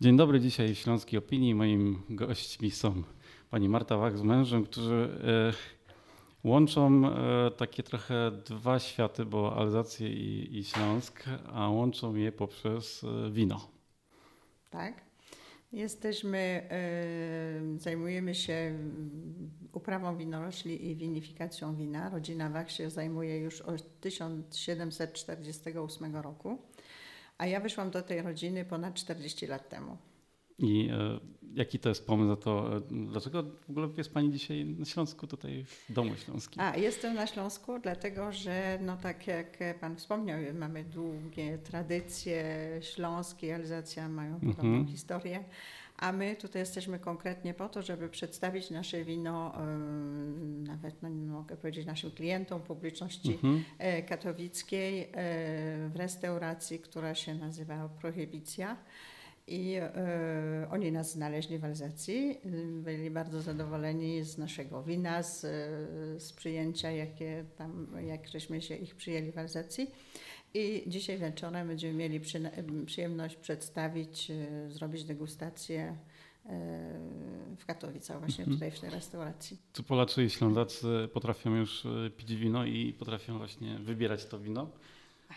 Dzień dobry, dzisiaj w Śląskiej Opinii. Moim gośćmi są pani Marta Wach z mężem, którzy e, łączą e, takie trochę dwa światy, bo Alzację i, i Śląsk, a łączą je poprzez e, wino. Tak. Jesteśmy, zajmujemy się uprawą winorośli i winifikacją wina. Rodzina Wach się zajmuje już od 1748 roku, a ja wyszłam do tej rodziny ponad 40 lat temu. I e, jaki to jest pomysł na to? E, dlaczego w ogóle jest Pani dzisiaj na Śląsku, tutaj w Domu Śląskim? A, jestem na Śląsku, dlatego że, no tak jak Pan wspomniał, mamy długie tradycje śląskie, Alzacja mają podobną Mhm. historię. A my tutaj jesteśmy konkretnie po to, żeby przedstawić nasze wino, nawet no, nie mogę powiedzieć naszym klientom, publiczności Mhm. e, katowickiej e, w restauracji, która się nazywa Prohibicja. I e, oni nas znaleźli w Alzacji. Y, Byli bardzo zadowoleni z naszego wina, z, z przyjęcia, jakie tam, jak żeśmy się ich przyjęli w Alzacji. I dzisiaj wieczorem będziemy mieli przyjemność przedstawić, e, zrobić degustację e, w Katowicach, właśnie Mhm. tutaj w tej restauracji. Czy Polacy i Ślązacy potrafią już e, pić wino i potrafią właśnie wybierać to wino?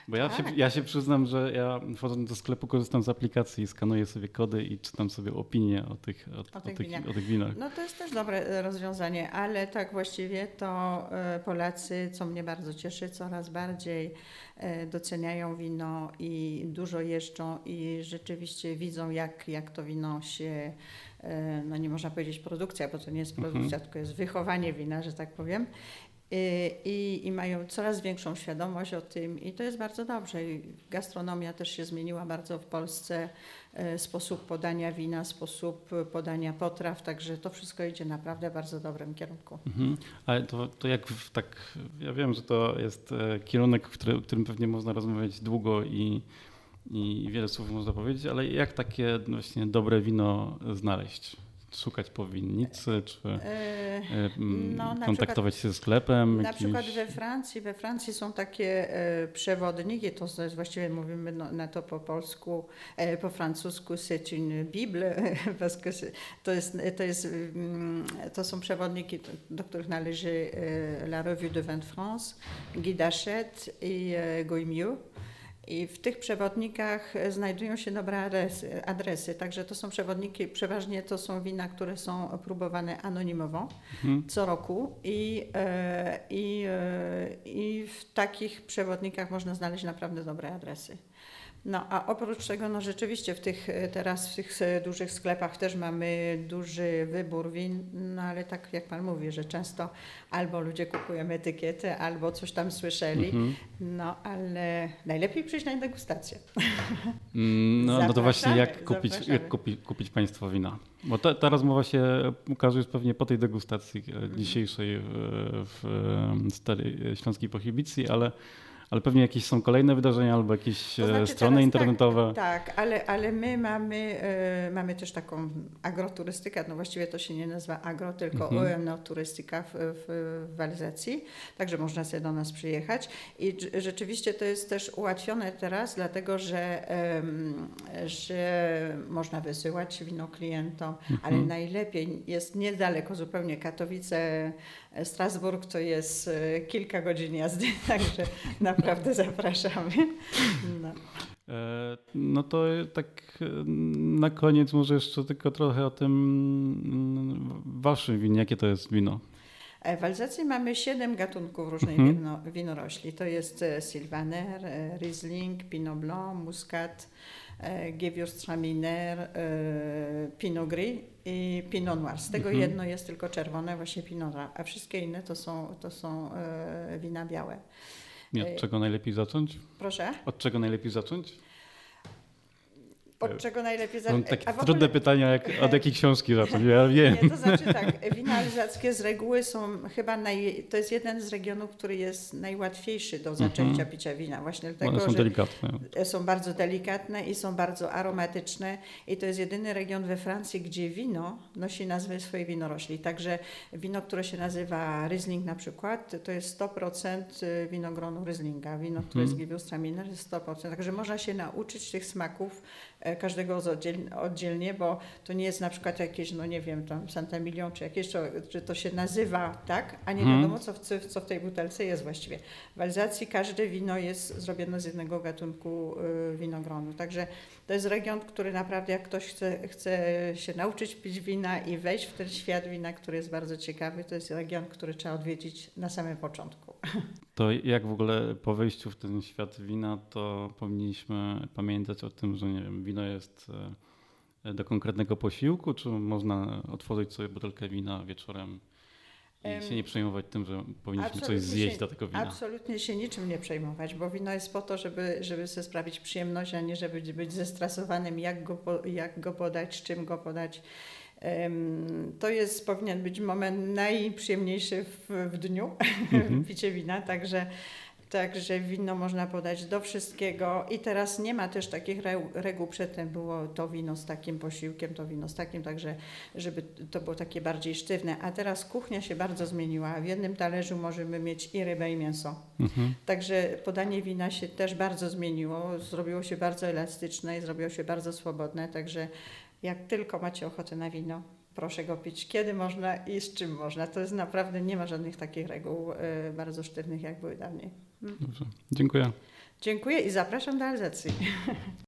Bo ja, się, Tak. ja się przyznam, że ja wchodząc do sklepu korzystam z aplikacji, skanuję sobie kody i czytam sobie opinie o tych, o, O o tych tych, winach. o tych winach. No to jest też dobre e, rozwiązanie, ale tak właściwie to e, Polacy, co mnie bardzo cieszy, coraz bardziej e, doceniają wino i dużo jeżdżą i rzeczywiście widzą, jak, jak to wino się, no nie można powiedzieć produkcja, bo to nie jest Mhm. produkcja, tylko jest wychowanie wina, że tak powiem. I, i, I mają coraz większą świadomość o tym, i to jest bardzo dobrze. Gastronomia też się zmieniła bardzo w Polsce, e, sposób podania wina, sposób podania potraw, także to wszystko idzie naprawdę w bardzo dobrym kierunku. Mhm. Ale to, to jak w, tak, ja wiem, że to jest e, kierunek, w który, którym pewnie można rozmawiać długo i, i wiele słów można powiedzieć, ale jak takie właśnie dobre wino znaleźć? Szukać po winnicy, czy E, e, no, kontaktować się ze sklepem? Na jakiś- przykład we Francji, we Francji są takie e, przewodniki, to jest właściwie mówimy no, na to po polsku, po francusku c'est une bible, parce que c'est- to, jest, to, jest, mm, to są przewodniki, do- których należy La Revue de Vin de France, Guy Dachette i Goimieux. I w tych przewodnikach e, znajdują się dobre adresy, adresy, także to są przewodniki, przeważnie to są wina, które są próbowane anonimowo Mhm. co roku i, e, i, e, i w takich przewodnikach można znaleźć naprawdę dobre adresy. No a oprócz tego, no rzeczywiście w tych, e, teraz w tych e, dużych sklepach też mamy duży wybór win, no ale tak jak Pan mówi, że często albo ludzie kupują etykietę, albo coś tam słyszeli, Mhm. no ale najlepiej przyjść na degustację. Mm, No, no to właśnie jak kupić, zapraszamy. jak kupi, kupić Państwo wina? Bo ta, ta rozmowa się ukaże już pewnie po tej degustacji e, Mhm. dzisiejszej w, w Śląskiej Prohibicji, ale, ale pewnie jakieś są kolejne wydarzenia albo jakieś To e, znaczy strony teraz internetowe. Tak, tak ale, ale my mamy, e, mamy też taką agroturystykę, no właściwie to się nie nazywa agro, tylko Mhm. ONO turystyka w, w, także można sobie do nas przyjechać i rzeczywiście to jest też ułatwione teraz, dlatego że, że można wysyłać wino klientom, ale Mhm. najlepiej jest niedaleko zupełnie Katowice, Strasburg to jest e, kilka godzin jazdy, także naprawdę zapraszamy. No. E, No to tak e, na koniec może jeszcze tylko trochę o tym mm, waszym winie. Jakie to jest wino? E, W Alzacji mamy siedem gatunków różnych Mhm. wino, winorośli. To jest Sylvaner, Riesling, Pinot Blanc, Muscat, Gewürztraminer, Pinot Gris i Pinot Noir. Z tego Mhm. jedno jest tylko czerwone, właśnie Pinot Noir, a wszystkie inne to są, to są wina białe. I od czego najlepiej zacząć? Proszę, Od czego najlepiej zacząć? Od czego najlepiej zacząć? takie trudne pytania, jak, od jakiej książki zacząć? Ja wiem. Nie, to znaczy tak, wina alzackie z reguły są chyba naj, to jest jeden z regionów, który jest najłatwiejszy do zaczęcia picia wina, właśnie One dlatego, są że delikatne. są bardzo delikatne i są bardzo aromatyczne i to jest jedyny region we Francji, gdzie wino nosi nazwę swojej winorośli. Także wino, które się nazywa Riesling na przykład, to jest 100% winogronu Rieslinga. Wino, które jest Mhm. Gewürztraminer jest 100%. Także można się nauczyć tych smaków e, każdego z oddzielnie, oddzielnie, bo to nie jest na przykład jakieś, no nie wiem, tam Santa Milion czy jakieś, to, że to się nazywa tak, a nie Mhm. wiadomo, co w, co w tej butelce jest właściwie. W Alzacji każde wino jest zrobione z jednego gatunku y, winogronu, także to jest region, który naprawdę, jak ktoś chce, chce się nauczyć pić wina i wejść w ten świat wina, który jest bardzo ciekawy, to jest region, który trzeba odwiedzić na samym początku. To jak w ogóle po wejściu w ten świat wina, to powinniśmy pamiętać o tym, że nie wiem, wino jest e, do konkretnego posiłku, czy można otworzyć sobie butelkę wina wieczorem i się nie przejmować tym, że powinniśmy coś zjeść się- do tego wina. Absolutnie się niczym nie przejmować, bo wino jest po to, żeby, żeby sobie sprawić przyjemność, a nie żeby być zestresowanym, jak go, jak go podać, z czym go podać. To jest, powinien być moment najprzyjemniejszy w, w dniu, Mhm. picie wina, także, także wino można podać do wszystkiego i teraz nie ma też takich re- reguł, przedtem było to wino z takim posiłkiem, to wino z takim, także żeby to było takie bardziej sztywne, a teraz kuchnia się bardzo zmieniła, w jednym talerzu możemy mieć i rybę i mięso. Mhm. Także podanie wina się też bardzo zmieniło, zrobiło się bardzo elastyczne i zrobiło się bardzo swobodne, także jak tylko macie ochotę na wino, proszę go pić kiedy można i z czym można. To jest naprawdę, nie ma żadnych takich reguł y, bardzo sztywnych, jak były dawniej. Dobrze. Dziękuję. Dziękuję i zapraszam do Alzacji.